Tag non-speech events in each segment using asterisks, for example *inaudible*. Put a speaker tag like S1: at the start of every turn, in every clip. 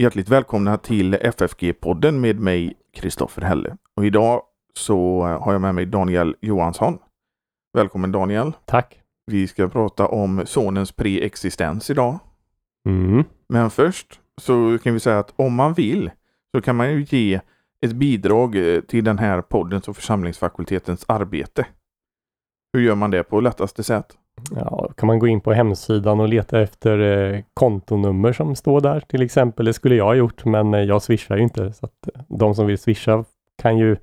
S1: Hjärtligt välkomna till FFG-podden med mig Kristoffer Helle. Och idag så har jag med mig Daniel Johansson. Välkommen Daniel!
S2: Tack!
S1: Vi ska prata om sonens preexistens idag.
S2: Mm.
S1: Men först så kan vi säga att om man vill så kan man ju ge ett bidrag eh, till den här poddens och församlingsfakultetens arbete. Hur gör man det på lättaste sätt?
S2: Ja, kan man gå in på hemsidan och leta efter eh, kontonummer som står där till exempel. Det skulle jag ha gjort, men eh, jag swishar ju inte. Så att eh, de som vill swisha kan ju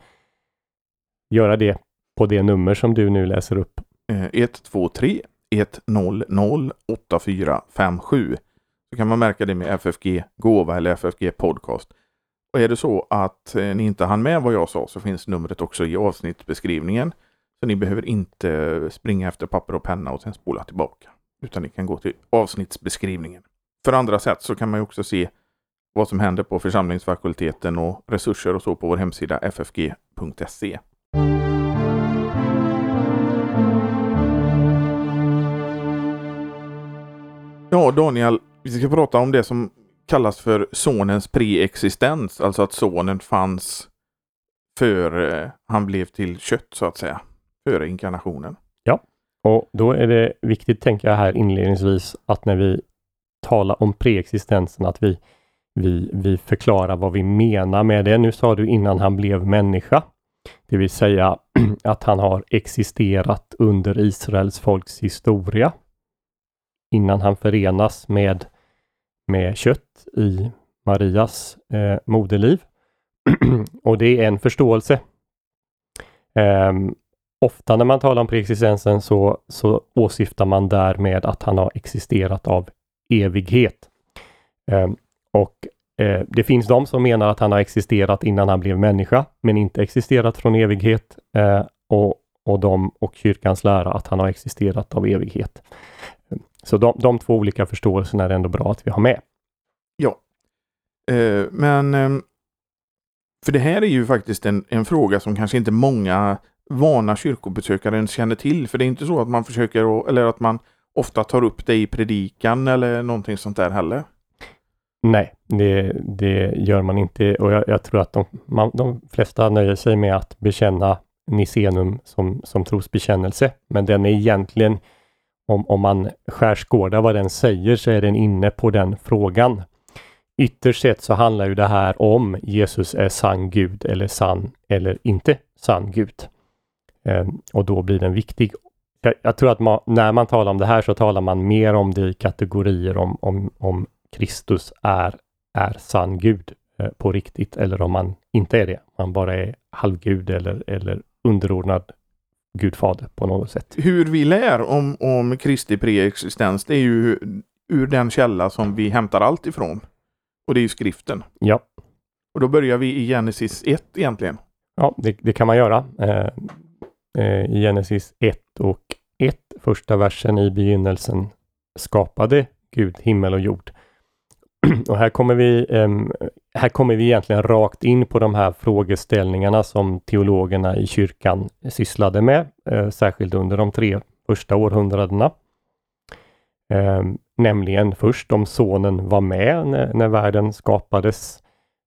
S2: göra det på det nummer som du nu läser upp.
S1: 123 100 8457. Så kan man märka det med FFG Gåva eller FFG Podcast. Och är det så att eh, ni inte hann med vad jag sa så finns numret också i avsnittsbeskrivningen. Så ni behöver inte springa efter papper och penna och sen spola tillbaka. Utan ni kan gå till avsnittsbeskrivningen. För andra sätt så kan man ju också se vad som händer på församlingsfakulteten och resurser och så på vår hemsida ffg.se. Ja, Daniel, vi ska prata om det som kallas för sonens preexistens, alltså att sonen fanns före han blev till kött så att säga, före inkarnationen.
S2: Ja, Och då är det viktigt, tänker jag här inledningsvis, att när vi talar om preexistensen, att vi, vi, vi förklarar vad vi menar med det. Nu sa du innan han blev människa, det vill säga *clears throat* att han har existerat under Israels folks historia innan han förenas med, med kött i Marias eh, moderliv. *clears throat* och det är en förståelse. Ehm, ofta när man talar om preexistensen så, så åsyftar man därmed att han har existerat av evighet. Eh, och eh, det finns de som menar att han har existerat innan han blev människa, men inte existerat från evighet. Eh, och, och de och kyrkans lära att han har existerat av evighet. Ehm, så de, de två olika förståelserna är ändå bra att vi har med.
S1: Ja, eh, men eh, för det här är ju faktiskt en, en fråga som kanske inte många vana kyrkobesökaren känner till. För det är inte så att man försöker, eller att man ofta tar upp det i predikan eller någonting sånt där heller.
S2: Nej, det, det gör man inte och jag, jag tror att de, man, de flesta nöjer sig med att bekänna Nicenum som, som trosbekännelse. Men den är egentligen, om, om man skärskådar vad den säger, så är den inne på den frågan. Ytterst sett så handlar ju det här om Jesus är sann Gud eller sann eller inte sann Gud. Ehm, och då blir den viktig. Jag, jag tror att man, när man talar om det här så talar man mer om det i kategorier om, om, om Kristus är, är sann Gud eh, på riktigt eller om man inte är det. Man bara är halvgud eller, eller underordnad Gudfader på något sätt.
S1: Hur vi lär om, om Kristi preexistens, det är ju ur den källa som vi hämtar allt ifrån. Och det är ju skriften.
S2: Ja,
S1: Och då börjar vi i Genesis 1 egentligen.
S2: ja det, det kan man göra. Eh, eh, Eh, I Genesis 1 och 1, första versen i begynnelsen skapade Gud himmel och jord. *clears throat* Och här kommer vi ehm, här kommer vi egentligen rakt in på de här frågeställningarna som teologerna i kyrkan sysslade med, eh, särskilt under de tre första århundradena. Eh, nämligen först om sonen var med när, när världen skapades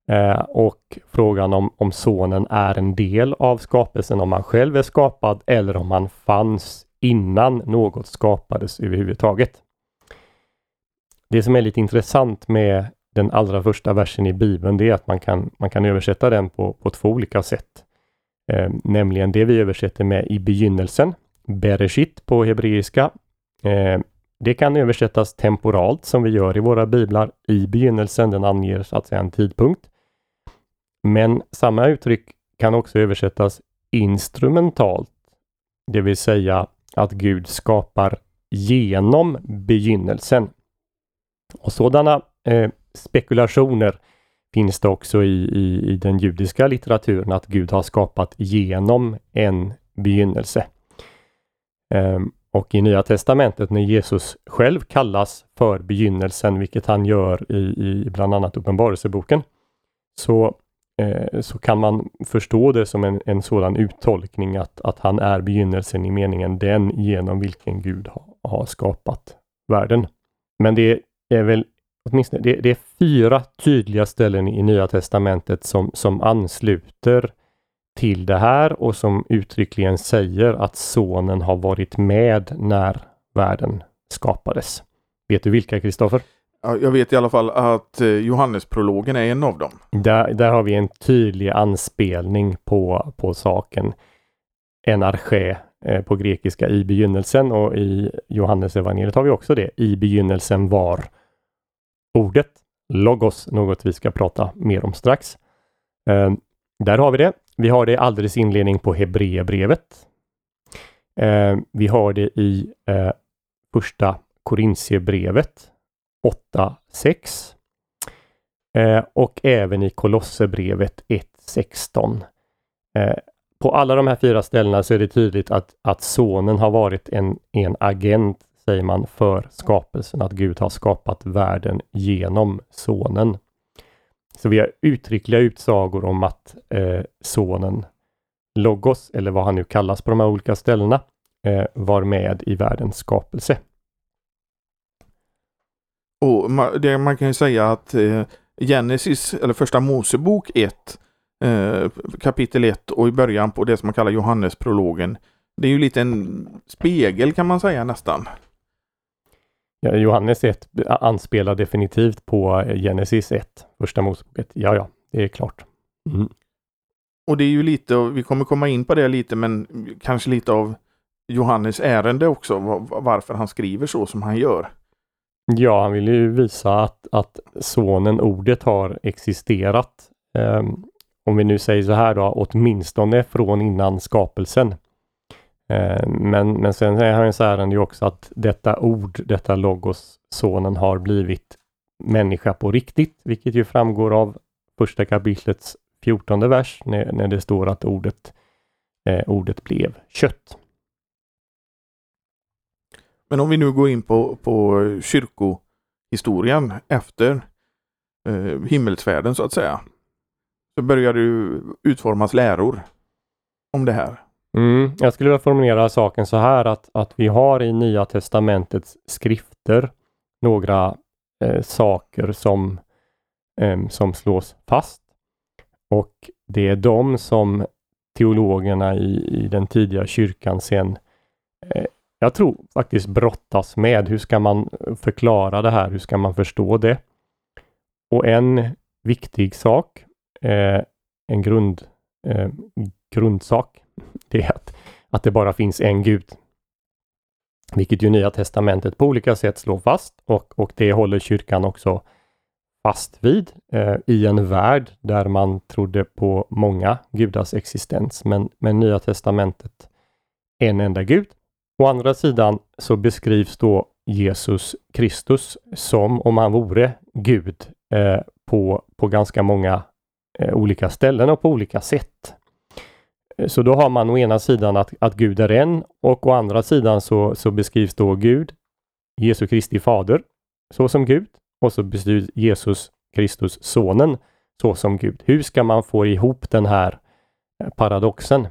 S2: eh, och frågan om, om sonen är en del av skapelsen, om han själv är skapad eller om han fanns innan något skapades överhuvudtaget. Det som är lite intressant med den allra första versen i Bibeln, det är att man kan, man kan översätta den på, på två olika sätt. Eh, nämligen det vi översätter med i begynnelsen, Bereshit på hebreiska. Eh, det kan översättas temporalt som vi gör i våra biblar i begynnelsen. Den anger så att säga en tidpunkt. Men samma uttryck kan också översättas instrumentalt, det vill säga att Gud skapar genom begynnelsen. Och sådana eh, spekulationer finns det också i, i, i den judiska litteraturen att Gud har skapat genom en begynnelse. Ehm, och i Nya Testamentet när Jesus själv kallas för begynnelsen, vilket han gör i, i bland annat Uppenbarelseboken, så, eh, så kan man förstå det som en, en sådan uttolkning att, att han är begynnelsen i meningen den genom vilken Gud ha, har skapat världen. Men det är väl åtminstone, det, det, är fyra tydliga ställen i Nya Testamentet som, som ansluter till det här och som uttryckligen säger att sonen har varit med när världen skapades. Vet du vilka, Kristoffer?
S1: Jag vet i alla fall att eh, Johannesprologen är en av dem.
S2: Där, där har vi en tydlig anspelning på, på saken. En arché eh, på grekiska i begynnelsen och i Johannesevangeliet har vi också det. I begynnelsen var ordet, logos, något vi ska prata mer om strax. Eh, där har vi det. Vi har det alldeles inledning på Hebreerbrevet. Eh, vi har det i eh, första Korintierbrevet 8.6 eh, och även i Kolosserbrevet 1.16. Eh, på alla de här fyra ställena så är det tydligt att, att sonen har varit en, en agent, säger man, för skapelsen. Att Gud har skapat världen genom sonen. Så vi har uttryckliga utsagor om att eh, sonen Logos, eller vad han nu kallas på de här olika ställena, eh, var med i världens skapelse.
S1: Och man, det, man kan ju säga att eh, Genesis, eller första Mosebok 1, eh, kapitel 1 och i början på det som man kallar Johannesprologen. Det är ju lite en spegel kan man säga nästan.
S2: Ja, Johannes 1 anspelar definitivt på Genesis 1, första Moseboket. Ja, ja, det är klart. Mm.
S1: Och det är ju lite, vi kommer komma in på det lite, men kanske lite av Johannes ärende också, varför han skriver så som han gör.
S2: Ja, han vill ju visa att, att sonen, ordet, har existerat. Um, om vi nu säger så här då, åtminstone från innan skapelsen. Ehm, men, men sen är hans ärende ju också att detta ord, detta logos, sonen, har blivit människa på riktigt, vilket ju framgår av första kapitlets fjortonde vers när, när det står att ordet, eh, ordet blev kött.
S1: Men om vi nu går in på, på kyrkohistorien efter eh, himmelsfärden så att säga. Så börjar det utformas läror om det här.
S2: Mm, jag skulle vilja formulera saken så här att, att vi har i Nya Testamentets skrifter några eh, saker som, eh, som slås fast. Och det är de som teologerna i, i den tidiga kyrkan sen eh, jag tror faktiskt brottas med. Hur ska man eh, förklara det här? Hur ska man förstå det? Och en viktig sak, eh, en grund, eh, grundsak, *laughs* det är att, att det bara finns en Gud. Vilket ju Nya Testamentet på olika sätt slår fast och, och det håller kyrkan också fast vid eh, i en värld där man trodde på många gudars existens. Men, men Nya Testamentet en enda Gud Å andra sidan så beskrivs då Jesus Kristus som om han vore Gud eh, på, på ganska många eh, olika ställen och på olika sätt. Eh, så då har man å ena sidan att, att Gud är en och å andra sidan så, så beskrivs då Gud, Jesu Kristi fader, så som Gud och så beskrivs Jesus Kristus, sonen, så som Gud. Hur ska man få ihop den här eh, paradoxen?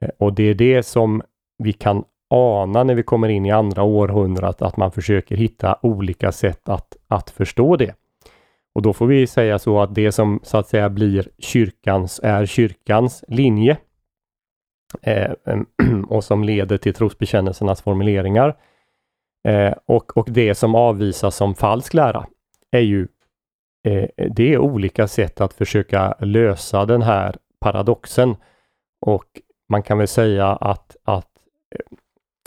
S2: Eh, och det är det som vi kan ana när vi kommer in i andra århundradet att man försöker hitta olika sätt att, att förstå det. Och då får vi säga så att det som så att säga blir kyrkans, är kyrkans linje eh, *clears throat* och som leder till trosbekännelsernas formuleringar. Eh, och, och det som avvisas som falsk lära är ju eh, det är olika sätt att försöka lösa den här paradoxen. Och man kan väl säga att, att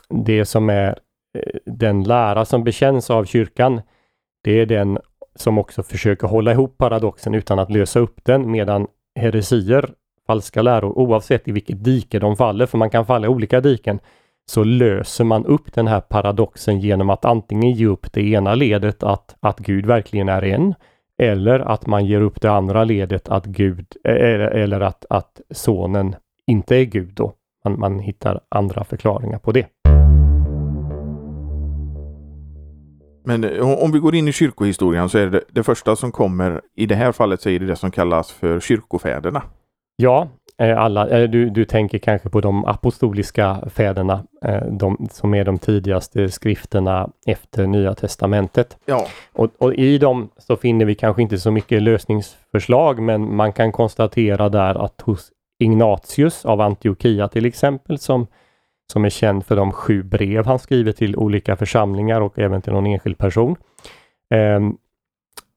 S2: det som är eh, den lära som bekänns av kyrkan, det är den som också försöker hålla ihop paradoxen utan att lösa upp den medan heresier, falska läror, oavsett i vilket dike de faller, för man kan falla i olika diken, så löser man upp den här paradoxen genom att antingen ge upp det ena ledet att, att Gud verkligen är en, eller att man ger upp det andra ledet att Gud, eh, eller, eller att, att sonen inte är Gud då. Man, man hittar andra förklaringar på det.
S1: Men eh, om vi går in i kyrkohistorien så är det det första som kommer i det här fallet så är det det som kallas för kyrkofäderna.
S2: Ja, Eh, alla, eh, du, du tänker kanske på de apostoliska fäderna, de som är de tidigaste skrifterna efter Nya Testamentet.
S1: Ja.
S2: Och, och, i dem så finner vi kanske inte så mycket lösningsförslag, men man kan konstatera där att hos Ignatius av Antiochia till exempel, som, som är känd för de sju brev han skriver till olika församlingar och även till någon enskild person. Eh,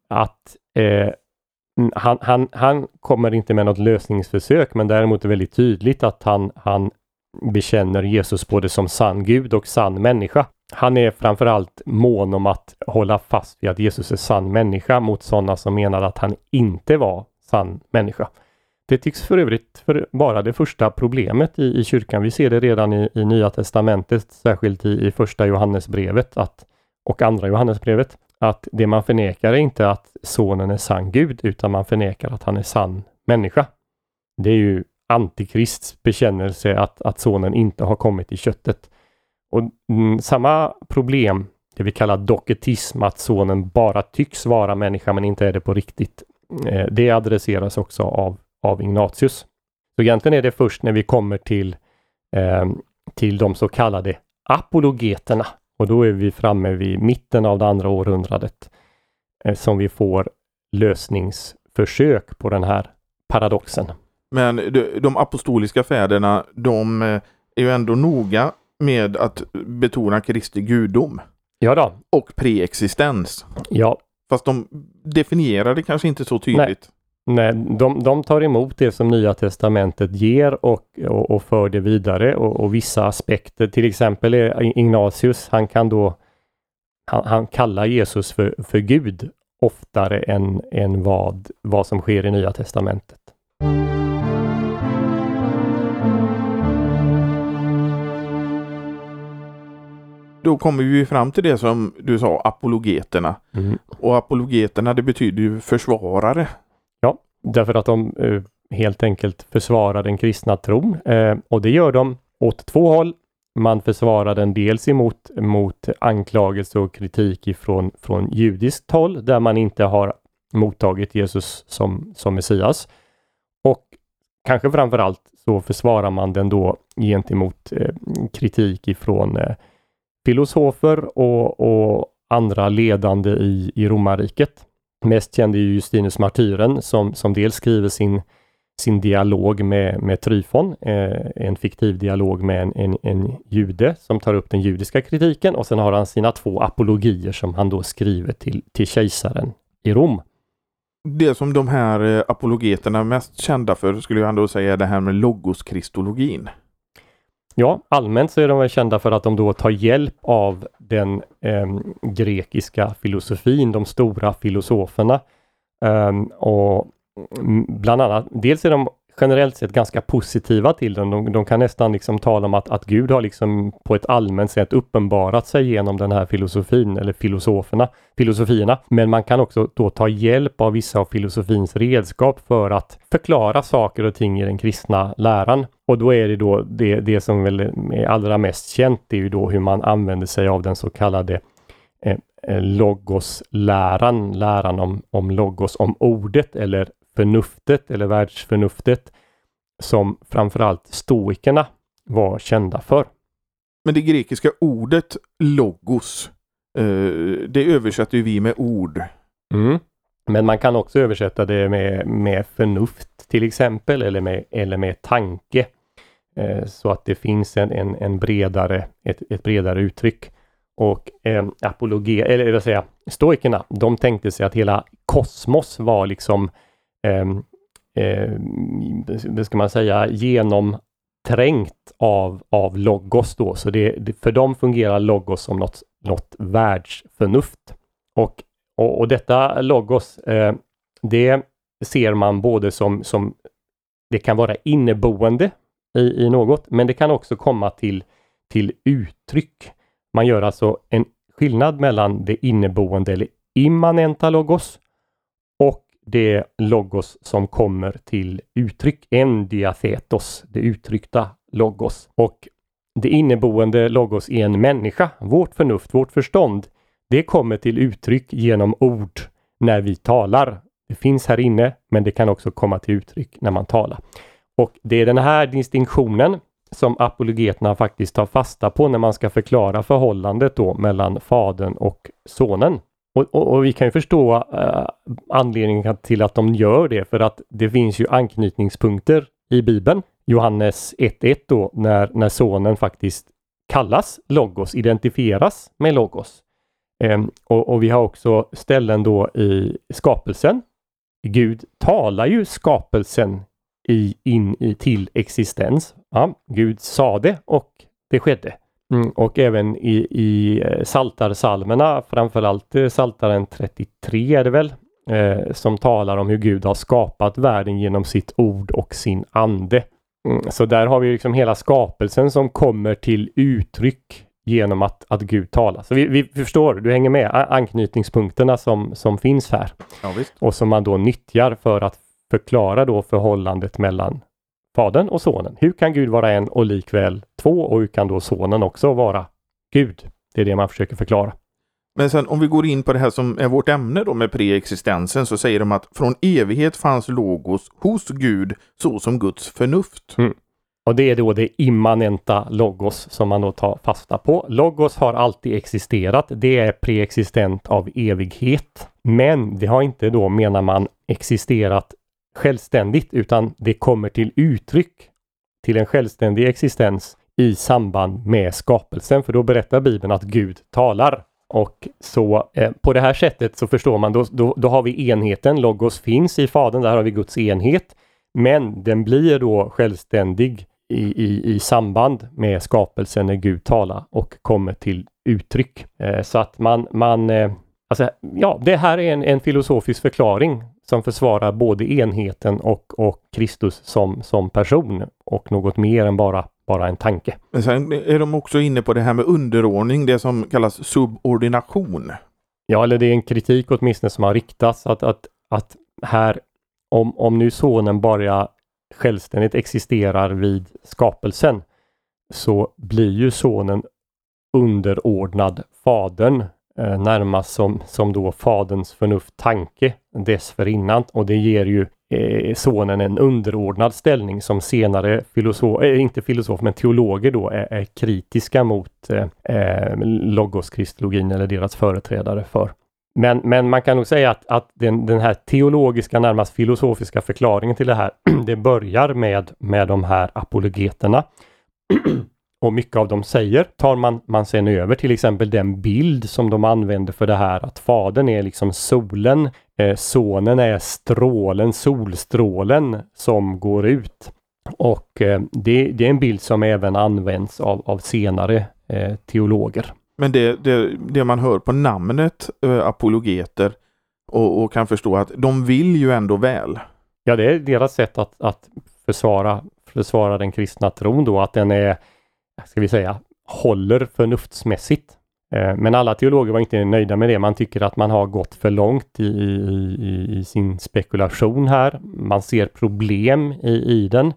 S2: att eh, han, han, han kommer inte med något lösningsförsök, men däremot är väldigt tydligt att han, han bekänner Jesus både som sann Gud och sann människa. Han är framförallt mån om att hålla fast vid att Jesus är sann människa mot sådana som menar att han inte var sann människa. Det tycks för övrigt för vara det första problemet i, i kyrkan. Vi ser det redan i, i Nya Testamentet, särskilt i, i första Johannesbrevet att, och andra Johannesbrevet, att det man förnekar är inte att sonen är sann Gud, utan man förnekar att han är sann människa. Det är ju antikrists bekännelse att, att sonen inte har kommit i köttet. Och mm, samma problem, det vi kallar doketism, att sonen bara tycks vara människa men inte är det på riktigt. Eh, det adresseras också av, av Ignatius. Så egentligen är det först när vi kommer till, eh, till de så kallade apologeterna, och då är vi framme vid mitten av det andra århundradet eh, som vi får lösningsförsök på den här paradoxen.
S1: Men de, de apostoliska fäderna, de eh, är ju ändå noga med att betona Kristi gudom.
S2: Ja då.
S1: Och preexistens.
S2: Ja.
S1: Fast de definierar det kanske inte så tydligt.
S2: Nej, de, de tar emot det som Nya Testamentet ger och, och, och för det vidare och, och, vissa aspekter, till exempel Ignatius, han kan då han, han kallar Jesus för, för Gud oftare än, än vad, vad som sker i Nya Testamentet.
S1: Då kommer vi fram till det som du sa, apologeterna. Mm. Och apologeterna det betyder ju försvarare.
S2: Därför att de eh, helt enkelt försvarar den kristna tron. Eh, och det gör de åt två håll. Man försvarar den dels emot mot anklagelse och kritik ifrån från judiskt håll där man inte har mottagit Jesus som, som Messias. Och kanske framför allt så försvarar man den då gentemot eh, kritik ifrån eh, filosofer och, och andra ledande i, i romarriket. Mest känd är Justinus martyren som, som dels skriver sin, sin dialog med, med Tryfon, eh, en fiktiv dialog med en, en, en jude som tar upp den judiska kritiken och sen har han sina två apologier som han då skriver till, till kejsaren i Rom.
S1: Det som de här eh, apologeterna är mest kända för skulle jag ändå säga är det här med logoskristologin.
S2: Ja, allmänt så är de väl kända för att de då tar hjälp av den eh, grekiska filosofin, de stora filosoferna. Um, och mm, bland annat, dels är de generellt sett ganska positiva till den. De, de kan nästan liksom tala om att, att Gud har liksom på ett allmänt sätt uppenbarat sig genom den här filosofin eller filosoferna, filosofierna. Men man kan också då ta hjälp av vissa av filosofins redskap för att förklara saker och ting i den kristna läran. Och då är det då det, det som väl är allra mest känt, det är ju då hur man använder sig av den så kallade eh, eh logosläran, läran om, om logos, om ordet eller förnuftet eller världsförnuftet som framförallt stoikerna var kända för.
S1: Men det grekiska ordet logos, eh, det översätter vi med ord.
S2: Mm. Men man kan också översätta det med, med förnuft till exempel eller med, eller med tanke. Eh, så att det finns en, en, en bredare, ett, ett bredare uttryck. Och eh, apologi, eller vad säger stoikerna, de tänkte sig att hela kosmos var liksom ehm, eh, eh, ska man säga, genomträngt av, av logos då. Så det, för dem fungerar logos som något, något världsförnuft. Och, och, och detta logos, eh, det ser man både som, som det kan vara inneboende i, i något, men det kan också komma till, till uttryck. Man gör alltså en skillnad mellan det inneboende eller immanenta logos och det logos som kommer till uttryck, en diathetos, det uttryckta logos. Och det inneboende logos är en människa, vårt förnuft, vårt förstånd. Det kommer till uttryck genom ord när vi talar. Det finns här inne, men det kan också komma till uttryck när man talar. Och det är den här distinktionen som apologeterna faktiskt tar fasta på när man ska förklara förhållandet då mellan fadern och sonen. Och, och, och vi kan ju förstå eh, anledningen till att de gör det för att det finns ju anknytningspunkter i Bibeln. Johannes 1.1 då när, när sonen faktiskt kallas Logos, identifieras med Logos. Eh, och, och vi har också ställen då i skapelsen. Gud talar ju skapelsen i, in i, till existens. Ja, Gud sa det och det skedde. Mm, och även i, i eh, saltarsalmerna, framförallt eh, saltaren 33 är det väl, eh, som talar om hur Gud har skapat världen genom sitt ord och sin ande. Mm, så där har vi liksom hela skapelsen som kommer till uttryck genom att, att Gud talar. Så vi, vi förstår, du hänger med, anknytningspunkterna som, som finns här.
S1: Ja,
S2: och som man då nyttjar för att förklara då förhållandet mellan Fadern och Sonen. Hur kan Gud vara en och likväl två och hur kan då Sonen också vara Gud? Det är det man försöker förklara.
S1: Men sen om vi går in på det här som är vårt ämne då med preexistensen så säger de att från evighet fanns logos hos Gud så som Guds förnuft.
S2: Mm. Och det är då det immanenta logos som man då tar fasta på. Logos har alltid existerat. Det är preexistent av evighet. Men det har inte då, menar man, existerat självständigt utan det kommer till uttryck till en självständig existens i samband med skapelsen. För då berättar Bibeln att Gud talar. Och så eh, på det här sättet så förstår man, då, då, då har vi enheten, Logos finns i Fadern, där har vi Guds enhet. Men den blir då självständig i, i, i samband med skapelsen när Gud talar och kommer till uttryck. Eh, så att man, man eh, alltså, ja, det här är en, en filosofisk förklaring som försvarar både enheten och, och Kristus som, som person och något mer än bara, bara en tanke.
S1: Men sen är de också inne på det här med underordning, det som kallas subordination.
S2: Ja, eller det är en kritik åtminstone som har riktats att, att, att här, om, om nu sonen bara självständigt existerar vid skapelsen så blir ju sonen underordnad fadern Eh, närmast som, som då faderns förnuft tanke dessförinnan och det ger ju eh, sonen en underordnad ställning som senare filosof, eh, inte filosof men teologer då är, är kritiska mot eh, eh logoskristologin eller deras företrädare för. Men, men man kan nog säga att, att den, den här teologiska, närmast filosofiska förklaringen till det här, *clears throat* det börjar med, med de här apologeterna. *clears throat* Och mycket av dem säger tar man, man sen över till exempel den bild som de använder för det här att fadern är liksom solen, eh, sonen är strålen, solstrålen som går ut. Och eh, det, det, är en bild som även används av, av senare eh, teologer.
S1: Men det, det, det, man hör på namnet eh, apologeter och, och, kan förstå att de vill ju ändå väl.
S2: Ja, det är deras sätt att, att försvara, försvara den kristna tron då, att den är, ska vi säga, håller förnuftsmässigt. Eh, men alla teologer var inte nöjda med det. Man tycker att man har gått för långt i, i, i sin spekulation här. Man ser problem i, i den.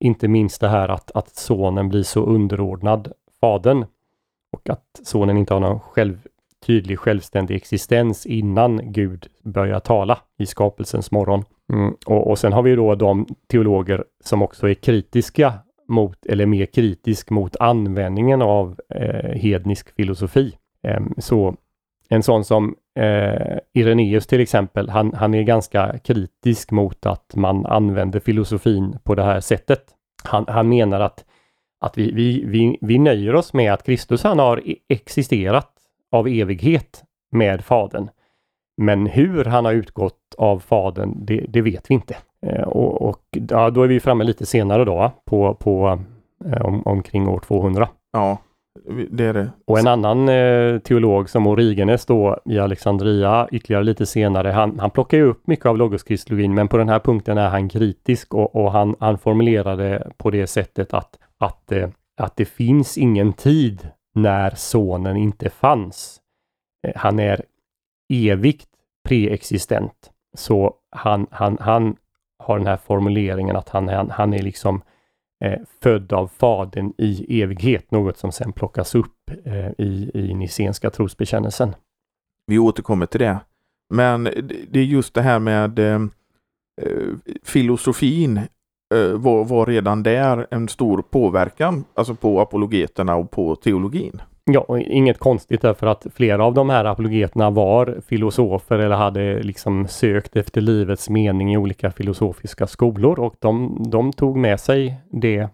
S2: Inte minst det här att, att sonen blir så underordnad fadern och att sonen inte har någon själv, tydlig självständig existens innan Gud börjar tala i skapelsens morgon. Mm. Och, och sen har vi då de teologer som också är kritiska mot, eller mer kritisk mot användningen av eh, hednisk filosofi. Eh, så en sån som eh, Irenaeus till exempel, han, han är ganska kritisk mot att man använder filosofin på det här sättet. Han, han menar att att vi, vi, vi, vi nöjer oss med att Kristus han har e-, existerat av evighet med Fadern. Men hur han har utgått av Fadern, det, det vet vi inte. Eh, och, och ja, då är vi framme lite senare då, på, på eh, om, omkring år 200.
S1: Ja, det är det.
S2: Och en annan eh, teolog som Origenes då i Alexandria ytterligare lite senare, han, han plockar ju upp mycket av logoskristologin, men på den här punkten är han kritisk och, och han, han formulerade på det sättet att att, eh, att det finns ingen tid när sonen inte fanns. Eh, han är evigt preexistent. Så han, han, han har den här formuleringen att han, han, han är liksom eh, född av Fadern i evighet, något som sen plockas upp eh, i, i Nicenska trosbekännelsen.
S1: Vi återkommer till det. Men det är just det här med eh, filosofin eh, var, var redan där en stor påverkan, alltså på apologeterna och på teologin.
S2: Ja, inget konstigt därför att flera av de här apologeterna var filosofer eller hade liksom sökt efter livets mening i olika filosofiska skolor och de, de tog med sig det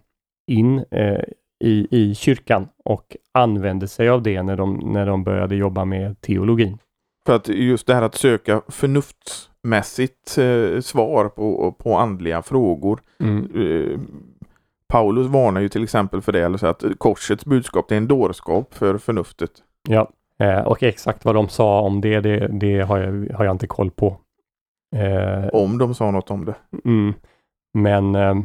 S2: in eh, i, i kyrkan och använde sig av det när de, när de började jobba med teologin.
S1: För att just det här att söka förnuftsmässigt eh, svar på, på andliga frågor.
S2: Mm.
S1: Eh, Paulus varnar ju till exempel för det, eller så att korsets budskap är en dårskap för förnuftet.
S2: Ja, eh, och exakt vad de sa om det, det, det har, jag, har jag inte koll på. Eh,
S1: Om de sa något om det.
S2: mm. Men eh,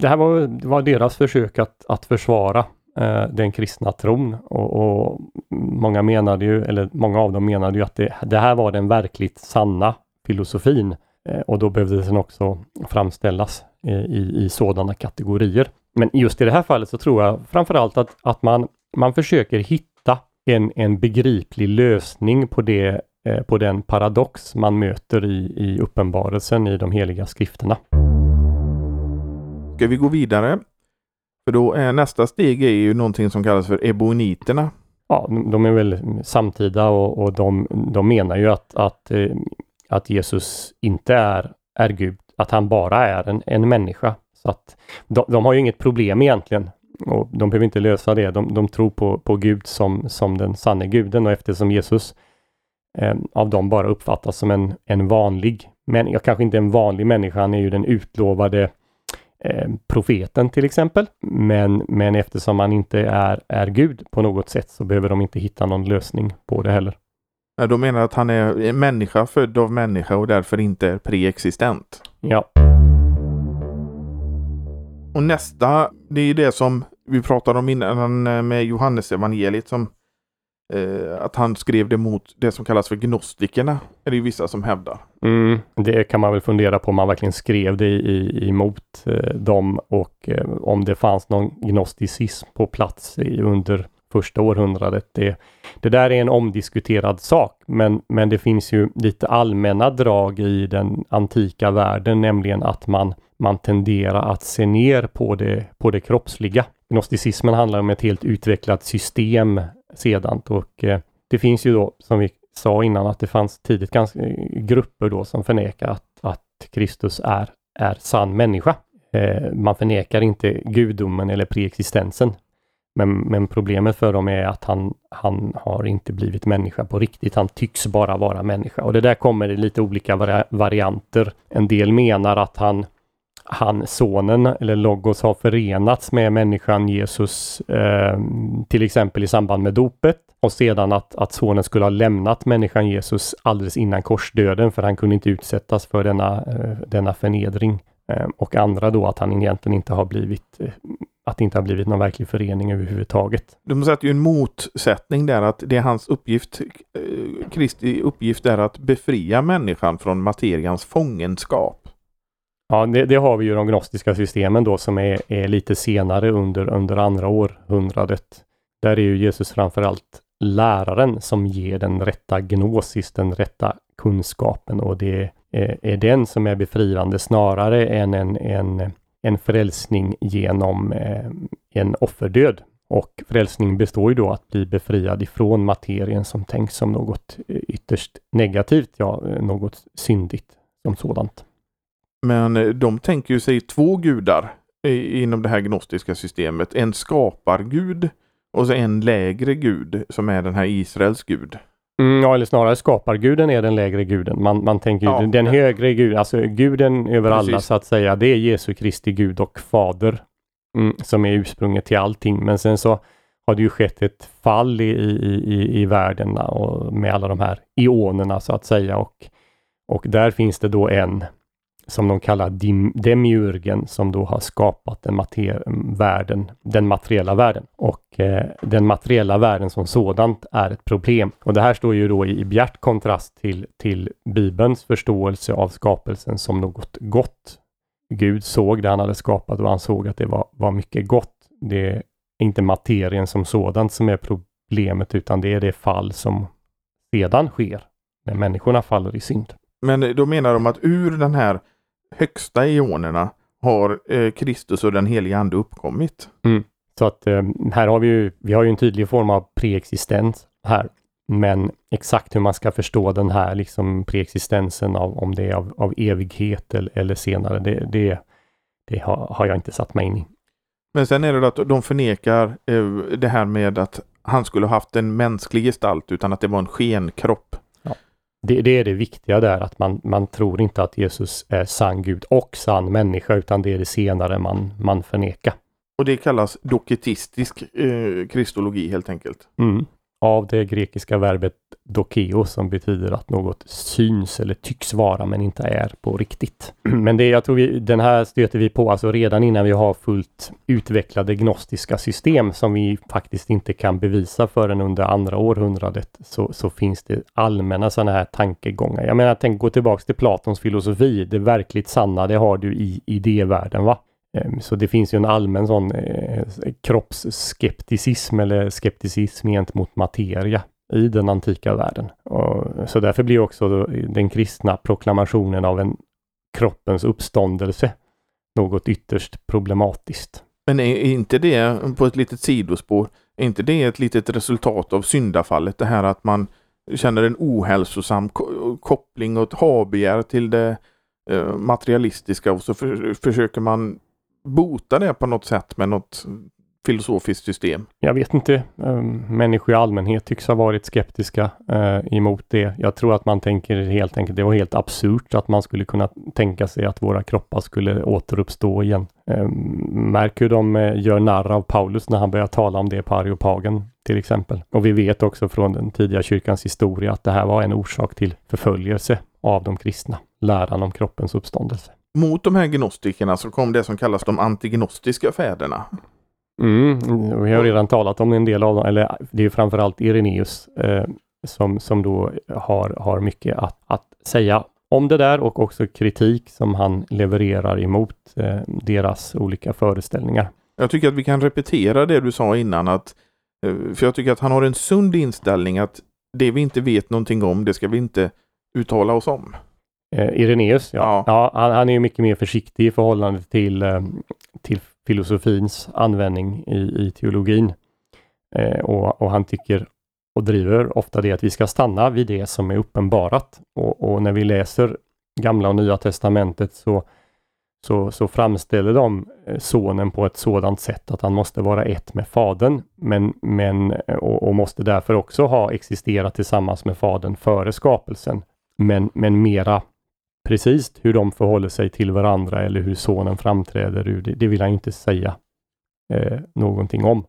S2: det här var, det var deras försök att, att försvara eh, den kristna tron och, och många menade ju, eller många av dem menade ju att det, det här var den verkligt sanna filosofin eh, och då behövde den också framställas i, i sådana kategorier. Men just i det här fallet så tror jag framförallt att, att man, man försöker hitta en, en begriplig lösning på, det, eh, på den paradox man möter i, i uppenbarelsen i de heliga skrifterna.
S1: Ska vi gå vidare? För då är nästa steg är ju någonting som kallas för eboniterna.
S2: Ja, de är väl samtida och, och de, de menar ju att, att, eh, att Jesus inte är, är Gud, att han bara är en, en människa. Så att de, de har ju inget problem egentligen och de behöver inte lösa det. De, de tror på, på Gud som, som den sanne guden och eftersom Jesus eh, av dem bara uppfattas som en, en vanlig, men kanske inte en vanlig människa, han är ju den utlovade eh, profeten till exempel. Men, men eftersom han inte är, är Gud på något sätt så behöver de inte hitta någon lösning på det heller.
S1: Ja, De menar att han är en människa född av människa och därför inte är preexistent.
S2: Ja,
S1: Och nästa, det är det som vi pratade om innan eh, med Johannes evangeliet som eh, att han skrev det mot det som kallas för gnostikerna. Är det ju vissa som hävdar.
S2: mm, det kan man väl fundera på om man verkligen skrev det i, emot eh, dem och eh, om det fanns någon gnosticism på plats i, under första århundradet. Det, det där är en omdiskuterad sak, men, men det finns ju lite allmänna drag i den antika världen, nämligen att man, man tenderar att se ner på det, på det kroppsliga. Gnosticismen handlar om ett helt utvecklat system sedan och eh, det finns ju då, som vi sa innan, att det fanns tidigt ganska, eh, grupper då som förnekar att, att Kristus är, är sann människa. Eh, man förnekar inte gudomen eller preexistensen. Men, men problemet för dem är att han, han har inte blivit människa på riktigt. Han tycks bara vara människa. Och det där kommer i lite olika vari varianter. En del menar att han, han, sonen eller Logos har förenats med människan Jesus, eh, till exempel i samband med dopet. Och sedan att, att sonen skulle ha lämnat människan Jesus alldeles innan korsdöden för han kunde inte utsättas för denna, eh, denna förnedring. Eh, och andra då att han egentligen inte har blivit eh, att det inte har blivit någon verklig förening överhuvudtaget.
S1: De sätter ju en motsättning där att det är hans uppgift, eh, Kristi uppgift är att befria människan från materians fångenskap.
S2: Ja, det, det har vi ju de gnostiska systemen då som är, är lite senare under, under andra århundradet. Där är ju Jesus framförallt läraren som ger den rätta gnosis, den rätta kunskapen och det är, är den som är befriande snarare än en, en, en frälsning genom eh, en offerdöd. Och frälsning består ju då att bli befriad ifrån materien som tänks som något eh, ytterst negativt, ja, eh, något syndigt som sådant.
S1: Men eh, de tänker ju sig två gudar inom det här gnostiska systemet. En skapargud och så en lägre gud som är den här Israels gud.
S2: Mm, ja, eller snarare skaparguden är den lägre guden. Man, man tänker ju
S1: Ja.
S2: den högre guden, alltså guden över alla så att säga, det är Jesu Kristi Gud och Fader. Mm, som är ursprunget till allting. Men sen så har det ju skett ett fall i, i, i, i världen och med alla de här ionerna så att säga. Och, och där finns det då en som de kallar dim, demiurgen som då har skapat den, mater, världen, den materiella världen. Och eh, den materiella världen som sådant är ett problem. Och det här står ju då i, i bjärt kontrast till, till Bibelns förståelse av skapelsen som något gott. Gud såg det han hade skapat och han såg att det var, var mycket gott. Det är inte materien som sådant som är problemet utan det är det fall som sedan sker när människorna faller i synd.
S1: Men då menar de att ur den här högsta ionerna har eh, Kristus och den heliga ande uppkommit.
S2: Så att eh, här har vi ju, vi har ju en tydlig form av preexistens här. Men exakt hur man ska förstå den här liksom preexistensen av om det är av, av evighet eller, eller senare, det, det, det har, har jag inte satt mig in i.
S1: Men sen är det att de förnekar eh, det här med att han skulle ha haft en mänsklig gestalt utan att det var en skenkropp.
S2: Det, det är det viktiga där, att man, man tror inte att Jesus är sann Gud och sann människa, utan det är det senare man, man förnekar.
S1: Och det kallas doketistisk eh, kristologi helt enkelt.
S2: Mm. Av det grekiska verbet dokeo som betyder att något syns eller tycks vara men inte är på riktigt. *clears throat* Men det jag tror vi, den här stöter vi på alltså redan innan vi har fullt utvecklade gnostiska system som vi faktiskt inte kan bevisa förrän under andra århundradet så, så finns det allmänna sådana här tankegångar. Jag menar, tänk gå tillbaks till Platons filosofi. Det verkligt sanna, det har du i idévärlden. va? Ehm, så det finns ju en allmän sån eh, kroppsskepticism eller skepticism gentemot materia i den antika världen. Och, så därför blir också den kristna proklamationen av en kroppens uppståndelse något ytterst problematiskt.
S1: Men är inte det på ett litet sidospår, är inte det ett litet resultat av syndafallet? Det här att man känner en ohälsosam ko- koppling och ett habegär till det eh, materialistiska och så för, försöker man bota det på något sätt med något filosofiskt system.
S2: Jag vet inte. Ehm, människor i allmänhet tycks ha varit skeptiska eh, emot det. Jag tror att man tänker helt enkelt, det var helt absurt att man skulle kunna tänka sig att våra kroppar skulle återuppstå igen. Ehm, märk hur de eh, gör narr av Paulus när han börjar tala om det på Areopagen till exempel. Och vi vet också från den tidiga kyrkans historia att det här var en orsak till förföljelse av de kristna. Läran om kroppens uppståndelse.
S1: Mot de här gnostikerna så kom det som kallas de antignostiska fäderna.
S2: Mm, vi har redan talat om en del av dem, eller det är framförallt Ireneus eh, som, som då har, har mycket att, att säga om det där och också kritik som han levererar emot eh, deras olika föreställningar.
S1: Jag tycker att vi kan repetera det du sa innan att eh, för jag tycker att han har en sund inställning att det vi inte vet någonting om, det ska vi inte uttala oss om.
S2: Eh, Ireneus, ja.
S1: Ja.
S2: ja han, han är ju mycket mer försiktig i förhållande till, eh, till filosofins användning i, i teologin. Eh, och, och han tycker och driver ofta det att vi ska stanna vid det som är uppenbarat. Och, och när vi läser Gamla och Nya Testamentet så, så, så framställer de eh, sonen på ett sådant sätt att han måste vara ett med fadern, men, men, och, och måste därför också ha existerat tillsammans med fadern före skapelsen. Men, men mera precis hur de förhåller sig till varandra eller hur sonen framträder ur det, det vill han inte säga eh, någonting om.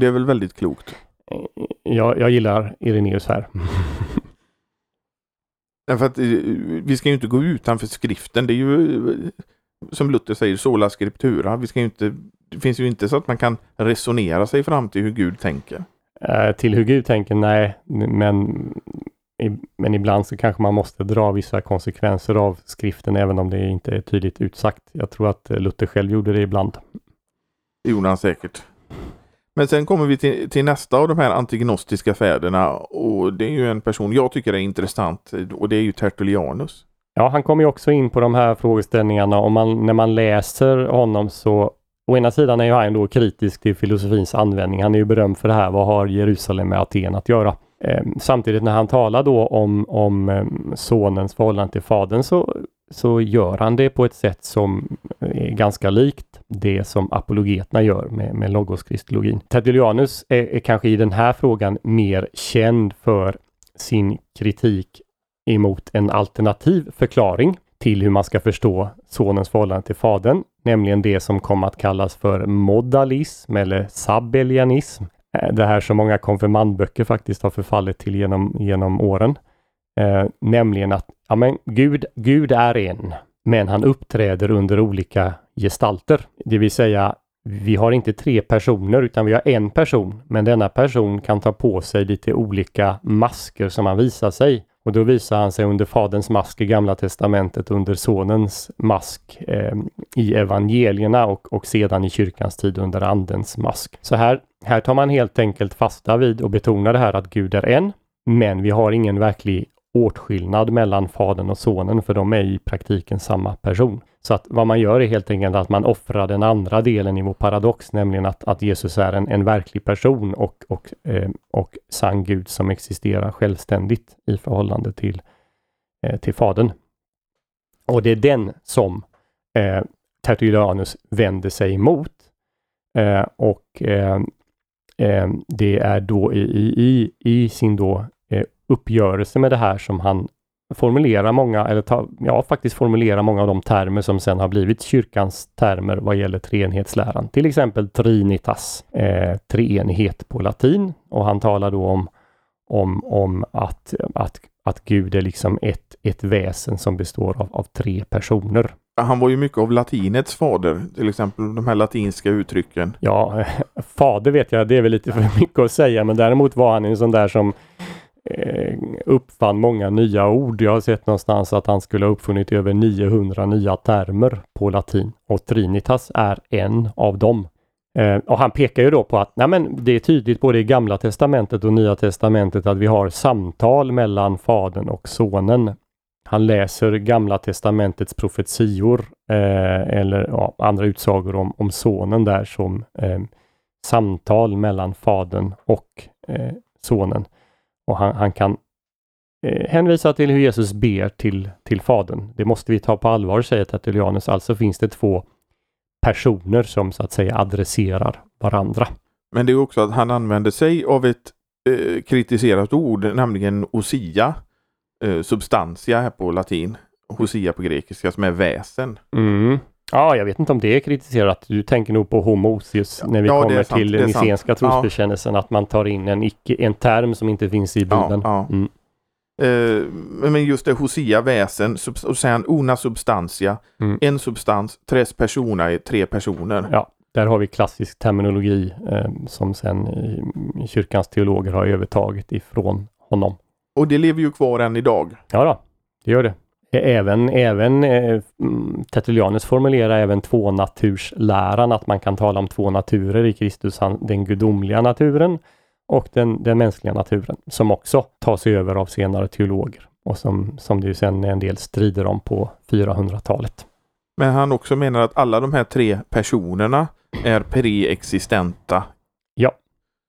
S1: Det är väl väldigt klokt.
S2: Eh, Jag, jag gillar Ireneus här. *laughs*
S1: Därför att eh, vi ska ju inte gå utanför skriften. Det är ju eh, som Luther säger, sola scriptura. Vi ska inte, det finns ju inte så att man kan resonera sig fram till hur Gud tänker.
S2: Eh, till hur Gud tänker, nej, men, men ibland så kanske man måste dra vissa konsekvenser av skriften även om det inte är tydligt utsagt. Jag tror att eh, Luther själv gjorde det ibland.
S1: Det gjorde han säkert. Men sen kommer vi till, till nästa av de här antignostiska fäderna och det är ju en person jag tycker är intressant och det är ju Tertullianus.
S2: Ja, han kommer ju också in på de här frågeställningarna och man, när man läser honom så Å ena sidan är ju han då kritisk till filosofins användning. Han är ju berömd för det här. Vad har Jerusalem med Aten att göra? Eh, samtidigt när han talar då om, om eh, sonens förhållande till fadern så, så gör han det på ett sätt som eh, är ganska likt det som apologeterna gör med, med logoskristologin. Tertullianus är, är kanske i den här frågan mer känd för sin kritik emot en alternativ förklaring till hur man ska förstå sonens förhållande till fadern, nämligen det som kom att kallas för modalism eller sabellianism. Eh, det här som många konfirmandböcker faktiskt har förfallit till genom, genom åren. Eh, nämligen att ja, men Gud, Gud är en, men han uppträder under olika gestalter. Det vill säga, vi har inte tre personer utan vi har en person, men denna person kan ta på sig lite olika masker som han visar sig. Och då visar han sig under Faderns mask i Gamla Testamentet, under Sonens mask eh, i evangelierna och, och sedan i kyrkans tid under Andens mask. Så här, här tar man helt enkelt fasta vid och betonar det här att Gud är en, men vi har ingen verklig åtskillnad mellan fadern och sonen för de är i praktiken samma person. Så att vad man gör är helt enkelt att man offrar den andra delen i vår paradox, nämligen att, att Jesus är en, en verklig person och, och, eh, och sann Gud som existerar självständigt i förhållande till, eh, till Fadern. Och det är den som eh, Tertullianus vänder sig emot. Eh, och eh, Eh, det är då i, i, i sin då eh, uppgörelse med det här som han formulerar många, eller ta, ja, faktiskt formulerar många av de termer som sen har blivit kyrkans termer vad gäller treenhetsläran. Till exempel trinitas, eh, treenighet på latin. Och han talar då om, om, om att, att, att Gud är liksom ett, ett väsen som består av, av tre personer.
S1: Han var ju mycket av latinets fader, till exempel de här latinska uttrycken.
S2: Ja, *laughs* fader vet jag, det är väl lite för mycket att säga, men däremot var han en sån där som eh, uppfann många nya ord. Jag har sett någonstans att han skulle ha uppfunnit över 900 nya termer på latin och Trinitas är en av dem. Eh, och han pekar ju då på att nej men, det är tydligt både i Gamla Testamentet och Nya Testamentet att vi har samtal mellan Fadern och Sonen. Han läser Gamla Testamentets profetior eh, eller ja, andra utsagor om, om Sonen där som eh, samtal mellan Fadern och eh, Sonen. Och han, han kan eh, hänvisa till hur Jesus ber till, till Fadern. Det måste vi ta på allvar, säger Tertullianus. Alltså finns det två personer som så att säga adresserar varandra.
S1: Men det är också att han använder sig av ett eh, kritiserat ord, nämligen osia, eh, substantia här på latin, hosia på grekiska som är väsen.
S2: Mm. Ja, jag vet inte om det är kritiserat. Du tänker nog på homosius när vi
S1: Ja, är
S2: kommer
S1: sant,
S2: till
S1: är
S2: nicenska
S1: sant. Ja.
S2: trosbekännelsen, att man tar in en, icke, en term som inte finns i Bibeln.
S1: ja.
S2: Mm.
S1: Eh, men just det hosia, väsen, och sen una substantia,
S2: Mm.
S1: en substans, tres personer, tre personer.
S2: Ja, där har vi klassisk terminologi eh, som sen i kyrkans teologer har övertagit ifrån honom.
S1: Och det lever ju kvar än idag.
S2: Ja då, det gör det. Även, även eh, mm, Tertullianus formulerar även tvånatursläran, att man kan tala om två naturer i Kristus, den gudomliga naturen och den, den mänskliga naturen, som också tas över av senare teologer och som, som det ju sen är en del strider om på 400-talet.
S1: Men han också menar att alla de här tre personerna är preexistenta.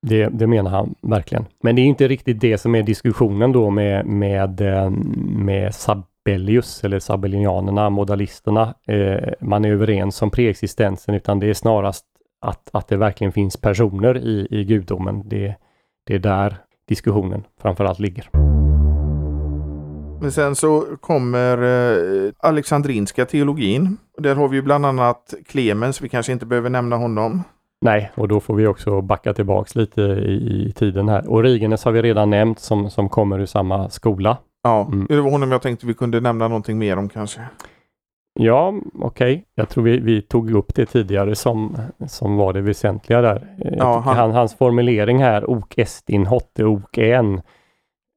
S2: Det, det menar han verkligen. Men det är inte riktigt det som är diskussionen då med, med, eh, med Sabellius eller Sabellinianerna, modalisterna. Eh, man är överens om preexistensen utan det är snarast att, att det verkligen finns personer i, i gudomen. Det, det är där diskussionen framförallt ligger.
S1: Men sen så kommer eh, Alexandrinska teologin. Där har vi ju bland annat Clemens, vi kanske inte behöver nämna honom.
S2: Nej, och då får vi också backa tillbaks lite i, i tiden här. Origenes har vi redan nämnt som, som kommer ur samma skola.
S1: Ja,
S2: Mm.
S1: det var honom jag tänkte vi kunde nämna någonting mer om kanske.
S2: Ja, okej. Jag tror vi, vi tog upp det tidigare som, som var det väsentliga där. Eh,
S1: Ja, han-
S2: han, hans formulering här, ok estin hotte ok en.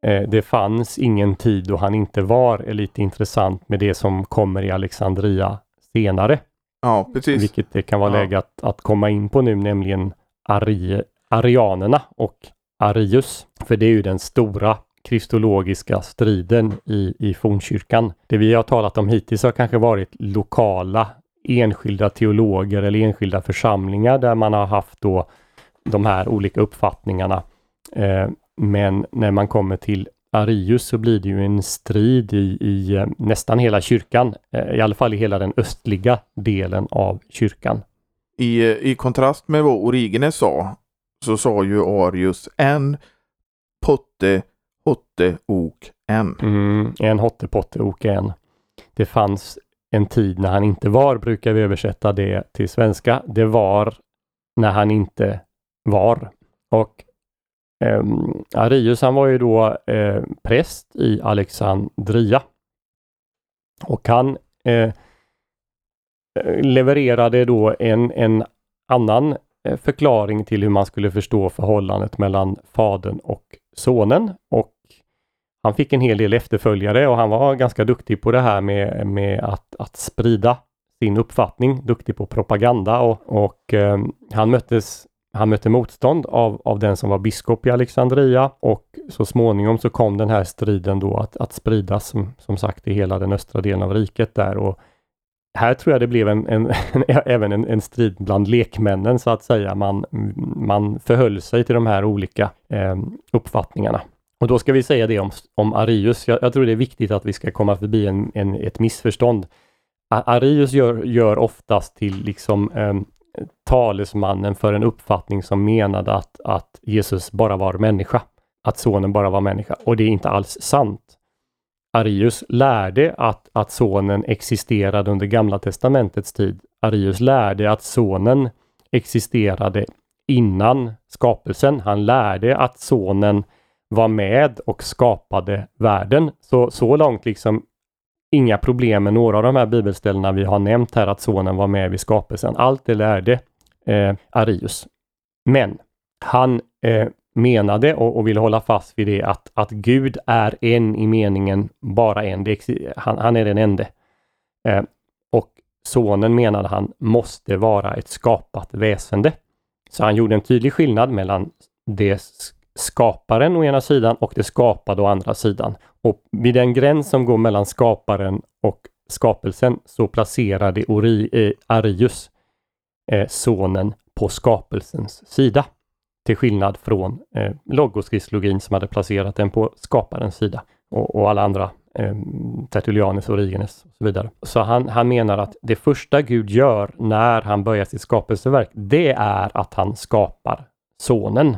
S2: Eh, det fanns ingen tid då han inte var, är lite intressant med det som kommer i Alexandria senare.
S1: Ja, precis.
S2: Vilket det kan vara
S1: Ja.
S2: läge att, att komma in på nu, nämligen Ari, arianerna och Arius. För det är ju den stora kristologiska striden i, i fornkyrkan. Det vi har talat om hittills har kanske varit lokala enskilda teologer eller enskilda församlingar där man har haft då de här olika uppfattningarna. Eh, men när man kommer till Arius så blir det ju en strid i, i eh, nästan hela kyrkan, eh, i alla fall i hela den östliga delen av kyrkan.
S1: I, I kontrast med vad Origenes sa så sa ju Arius en potte hotte ok en.
S2: Mm, en hottepotte och en. Det fanns en tid när han inte var, brukar vi översätta det till svenska. Det var när han inte var. Och Eh, Arius han var ju då eh, präst i Alexandria. Och han eh, levererade då en, en annan eh, förklaring till hur man skulle förstå förhållandet mellan fadern och sonen. Och han fick en hel del efterföljare och han var ganska duktig på det här med, med att, att sprida sin uppfattning, duktig på propaganda och, och eh, han möttes han mötte motstånd av, av den som var biskop i Alexandria och så småningom så kom den här striden då att, att spridas som, som sagt i hela den östra delen av riket där och här tror jag det blev en, en, *laughs* en även en, en, strid bland lekmännen så att säga. Man, man förhöll sig till de här olika eh, uppfattningarna. Och då ska vi säga det om, om Arius. Jag, jag, tror det är viktigt att vi ska komma förbi en, en ett missförstånd. Arius gör, gör oftast till liksom eh, talesmannen för en uppfattning som menade att, att Jesus bara var människa. Att sonen bara var människa. Och det är inte alls sant. Arius lärde att, att sonen existerade under Gamla Testamentets tid. Arius lärde att sonen existerade innan skapelsen. Han lärde att sonen var med och skapade världen. Så, så långt liksom inga problem med några av de här bibelställena vi har nämnt här att sonen var med vid skapelsen. Allt det lärde eh, Arius. Men han eh, menade och, och ville hålla fast vid det att, att Gud är en i meningen bara en. Det, han, han är den ende. Eh, och sonen menade han måste vara ett skapat väsende. Så han gjorde en tydlig skillnad mellan det skaparen å ena sidan och det skapade å andra sidan. Och vid den gräns som går mellan skaparen och skapelsen så placerade Ori, eh, Arius eh, sonen på skapelsens sida. Till skillnad från eh, logoskristologin som hade placerat den på skaparens sida och, och alla andra eh, Tertullianus, Origenes och så vidare. Så han, han menar att det första Gud gör när han börjar sitt skapelseverk, det är att han skapar sonen.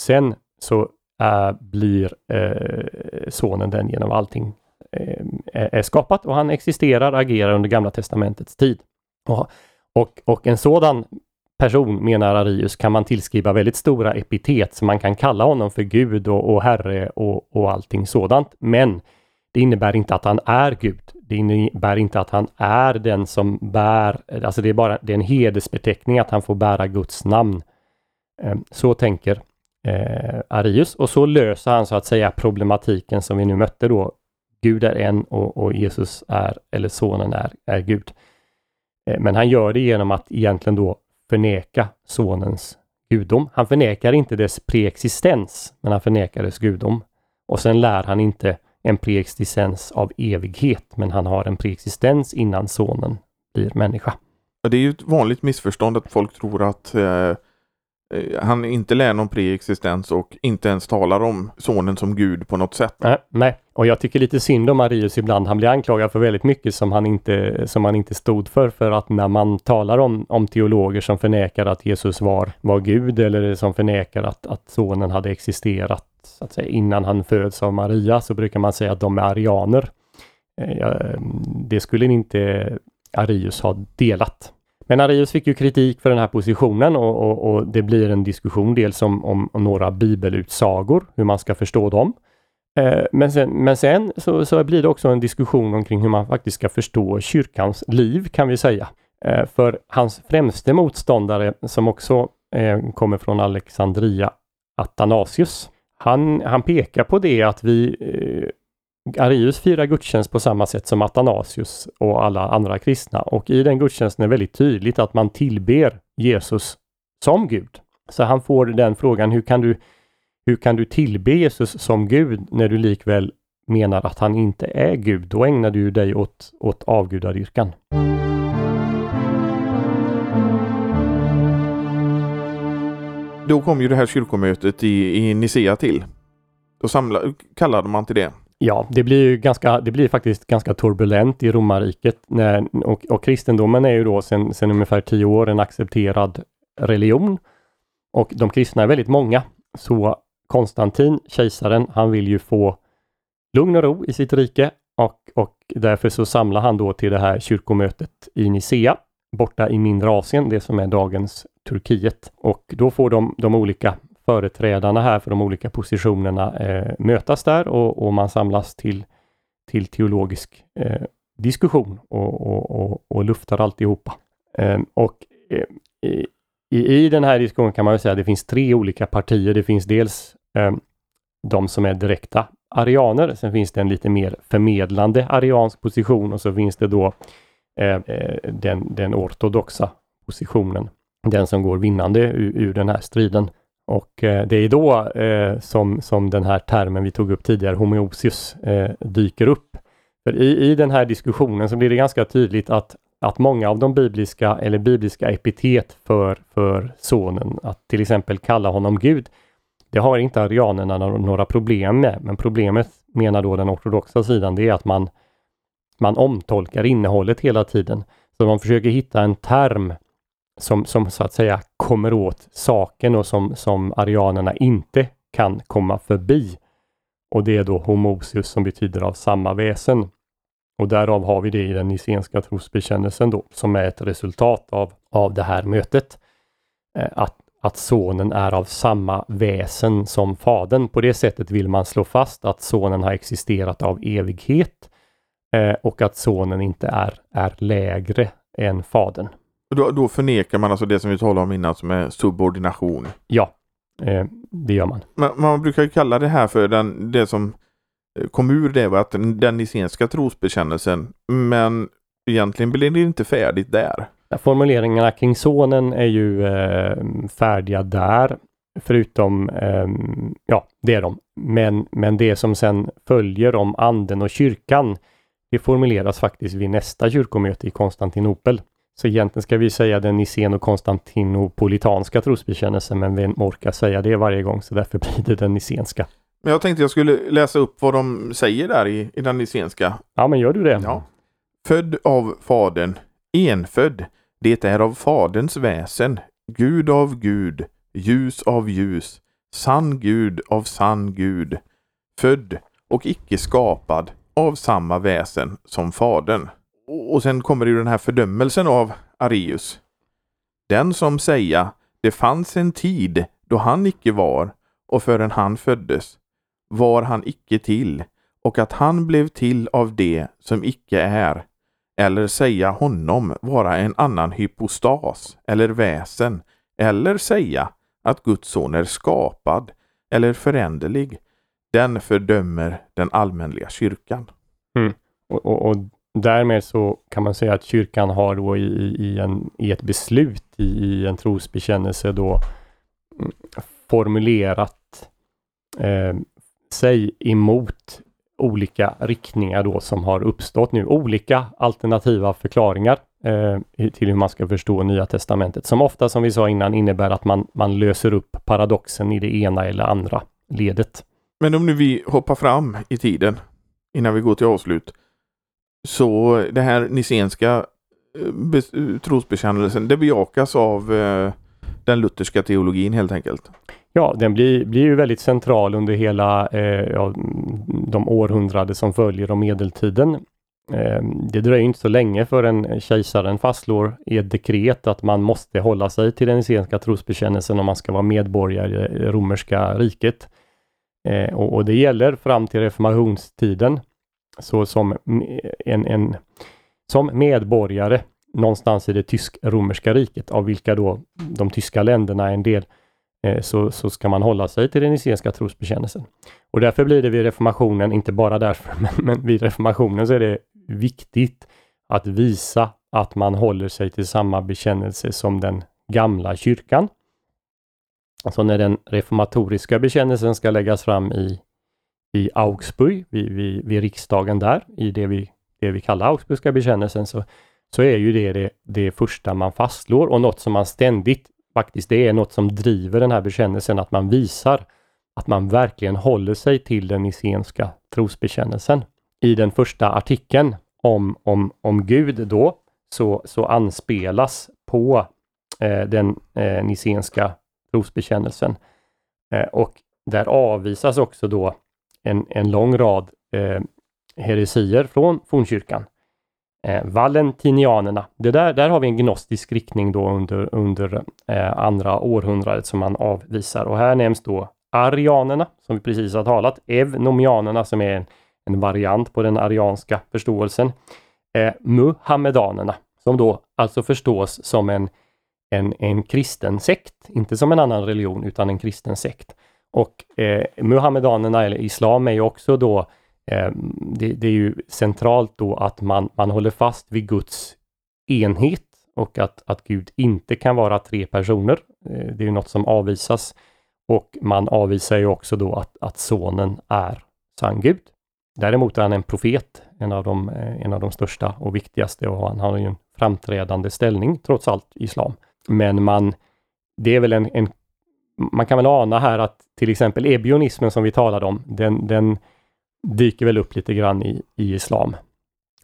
S2: Sen så äh, blir äh, sonen den genom allting äh, är skapat och han existerar, agerar under Gamla Testamentets tid. Och, och, och en sådan person, menar Arius, kan man tillskriva väldigt stora epitet, så man kan kalla honom för Gud och, och Herre och, och allting sådant. Men det innebär inte att han är Gud. Det innebär inte att han är den som bär, alltså det är bara det är en hedersbeteckning att han får bära Guds namn. Ehm, så tänker eh, Arius och så löser han så att säga problematiken som vi nu mötte då. Gud är en och, och Jesus är, eller sonen är, är Gud. Eh, men han gör det genom att egentligen då förneka sonens gudom. Han förnekar inte dess preexistens, men han förnekar dess gudom. Och sen lär han inte en preexistens av evighet, men han har en preexistens innan sonen blir människa.
S1: Det är ju ett vanligt missförstånd att folk tror att eh, Eh, han inte lär någon preexistens och inte ens talar om sonen som gud på något sätt.
S2: Nej, nej, och jag tycker lite synd om Arius ibland. Han blir anklagad för väldigt mycket som han inte, som han inte stod för. För att när man talar om, om teologer som förnekar att Jesus var, var Gud eller som förnekar att, att sonen hade existerat så att säga, innan han föds av Maria så brukar man säga att de är arianer. Eh, eh, det skulle inte Arius ha delat. Men Arius fick ju kritik för den här positionen och, och, och det blir en diskussion dels om, om, om, några bibelutsagor, hur man ska förstå dem. Eh, men sen, men sen så, så, blir det också en diskussion omkring hur man faktiskt ska förstå kyrkans liv kan vi säga. Eh, för hans främste motståndare som också eh, kommer från Alexandria, Athanasius, han, han pekar på det att vi eh, Arius firar gudstjänst på samma sätt som Athanasius och alla andra kristna och i den gudstjänsten är det väldigt tydligt att man tillber Jesus som Gud. Så han får den frågan, hur kan du, hur kan du tillbe Jesus som Gud när du likväl menar att han inte är Gud? Då ägnar du dig åt, åt avgudadyrkan.
S1: Då kom ju det här kyrkomötet i, i Nicea till. Då samlade, kallade man till det
S2: Ja, det blir ju ganska, det blir faktiskt ganska turbulent i romarriket när, och, och kristendomen är ju då sedan ungefär tio år en accepterad religion. Och de kristna är väldigt många. Så Konstantin, kejsaren, han vill ju få lugn och ro i sitt rike och, och därför så samlar han då till det här kyrkomötet i Nicea borta i mindre Asien, det som är dagens Turkiet. Och då får de, de olika företrädarna här för de olika positionerna eh, mötas där och, och, man samlas till, till teologisk eh, diskussion och, och, och, och luftar alltihopa. Eh, och eh, i, i den här diskussionen kan man säga att det finns tre olika partier. Det finns dels eh, de som är direkta arianer. Sen finns det en lite mer förmedlande ariansk position och så finns det då eh, eh den, den ortodoxa positionen. den som går vinnande ur, ur den här striden. Och eh, det är då eh, som, som den här termen vi tog upp tidigare, homoousius, eh, dyker upp. För i, i den här diskussionen så blir det ganska tydligt att, att många av de bibliska eller bibliska epitet för, för sonen, att till exempel kalla honom Gud, det har inte arianerna några problem med. Men problemet, menar då den ortodoxa sidan, det är att man, man omtolkar innehållet hela tiden. Så man försöker hitta en term som, som så att säga kommer åt saken och som, som arianerna inte kan komma förbi. Och det är då homosius som betyder av samma väsen. Och därav har vi det i den nicenska trosbekännelsen då, som är ett resultat av, av det här mötet. Eh, att, att sonen är av samma väsen som fadern. På det sättet vill man slå fast att sonen har existerat av evighet eh, och att sonen inte är, är lägre än fadern.
S1: Då, då förnekar man alltså det som vi talade om innan som är subordination.
S2: Ja, eh, det gör man.
S1: Man, man brukar kalla det här för den, det som eh, kom ur det var att den, den nicenska trosbekännelsen. Men egentligen blev det inte färdigt där.
S2: Formuleringarna kring sonen är ju eh, färdiga där. Förutom, eh, ja det är de. Men, men det som sen följer om anden och kyrkan, det formuleras faktiskt vid nästa kyrkomöte i Konstantinopel. Så egentligen ska vi säga den nicen och konstantinopolitanska trosbekännelsen, men vem orkar säga det varje gång, så därför *laughs* blir det den nicenska.
S1: Men jag tänkte jag skulle läsa upp vad de säger där i, i den nicenska.
S2: Ja, men gör du det?
S1: Ja. Född av Fadern, enfödd, det är av Faderns väsen, Gud av Gud, ljus av ljus, sann Gud av sann Gud, född och icke skapad av samma väsen som Fadern och sen kommer ju den här fördömelsen av Arius. Den som säga, det fanns en tid då han icke var och förrän han föddes var han icke till och att han blev till av det som icke är eller säga honom vara en annan hypostas eller väsen eller säga att Guds son är skapad eller föränderlig den fördömer den allmänliga kyrkan.
S2: Mm. Och, och, och, Därmed så kan man säga att kyrkan har då i, i, en, i ett beslut i, i en trosbekännelse då mm, formulerat eh, sig emot olika riktningar då som har uppstått nu. Olika alternativa förklaringar eh, till hur man ska förstå Nya Testamentet. Som ofta, som vi sa innan, innebär att man, man löser upp paradoxen i det ena eller andra ledet.
S1: Men om nu vi hoppar fram i tiden innan vi går till avslut. Så det här nicenska eh, eh, trosbekännelsen, det bejakas av eh, den lutherska teologin helt enkelt.
S2: Ja, den blir, blir ju väldigt central under hela eh, ja, de århundraden som följer om medeltiden. Eh, det dröjer inte så länge förrän kejsaren fastslår i ett dekret att man måste hålla sig till den nicenska trosbekännelsen om man ska vara medborgare i romerska riket. Eh, och, och, det gäller fram till reformationstiden så som en, en som medborgare någonstans i det tysk-romerska riket, av vilka då de tyska länderna är en del, eh, så, så ska man hålla sig till den nicenska trosbekännelsen. Och därför blir det vid reformationen, inte bara därför, *laughs* men, men vid reformationen så är det viktigt att visa att man håller sig till samma bekännelse som den gamla kyrkan. Alltså när den reformatoriska bekännelsen ska läggas fram i i Augsburg, vid, vid, vid riksdagen där, i det vi, det vi kallar Augsburgska bekännelsen, så, så är ju det, det det första man fastslår och något som man ständigt, faktiskt det är något som driver den här bekännelsen, att man visar att man verkligen håller sig till den nicenska trosbekännelsen. I den första artikeln om, om, om Gud då, så, så anspelas på eh, den eh, nicenska trosbekännelsen. Eh, och där avvisas också då en, en lång rad eh, heresier från fornkyrkan. Eh, Valentinianerna, det där, där har vi en gnostisk riktning då under, under eh, andra århundradet som man avvisar. Och här nämns då arianerna som vi precis har talat, evnomianerna som är en, en variant på den arianska förståelsen, eh, muhammedanerna som då alltså förstås som en, en, en kristen sekt, inte som en annan religion utan en kristen sekt. Och eh, Muhammedanerna eller Islam är ju också då, eh, det, det, är ju centralt då att man, man håller fast vid Guds enhet och att, att Gud inte kan vara tre personer. Eh, det är ju något som avvisas. Och man avvisar ju också då att, att sonen är sann Gud. Däremot är han en profet, en av, de, eh, en av de största och viktigaste och han har ju en framträdande ställning trots allt i islam. Men man, det är väl en, en man kan väl ana här att till exempel ebionismen som vi talade om, den, den dyker väl upp lite grann i, i islam.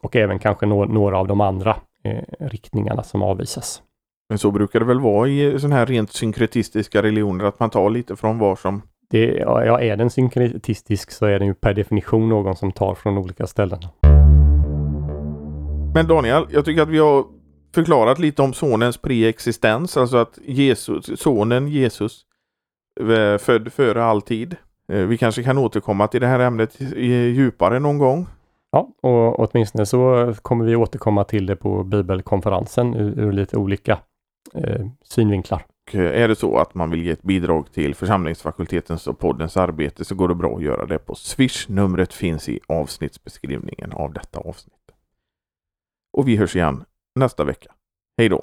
S2: Och även kanske no, några av de andra eh, riktningarna som avvisas.
S1: Men så brukar det väl vara i sådana här rent synkretistiska religioner, att man tar lite från var som
S2: det, ja, är den synkretistisk så är den ju per definition någon som tar från olika ställen.
S1: Men Daniel, jag tycker att vi har förklarat lite om sonens preexistens, alltså att Jesus, sonen Jesus eh, född före all tid. Eh, vi kanske kan återkomma till det här ämnet djupare någon gång.
S2: Ja, och åtminstone så kommer vi återkomma till det på bibelkonferensen ur, ur lite olika eh, synvinklar.
S1: Och är det så att man vill ge ett bidrag till församlingsfakultetens och poddens arbete så går det bra att göra det på Swish. Numret finns i avsnittsbeskrivningen av detta avsnitt. Och vi hörs igen nästa vecka. Hej då!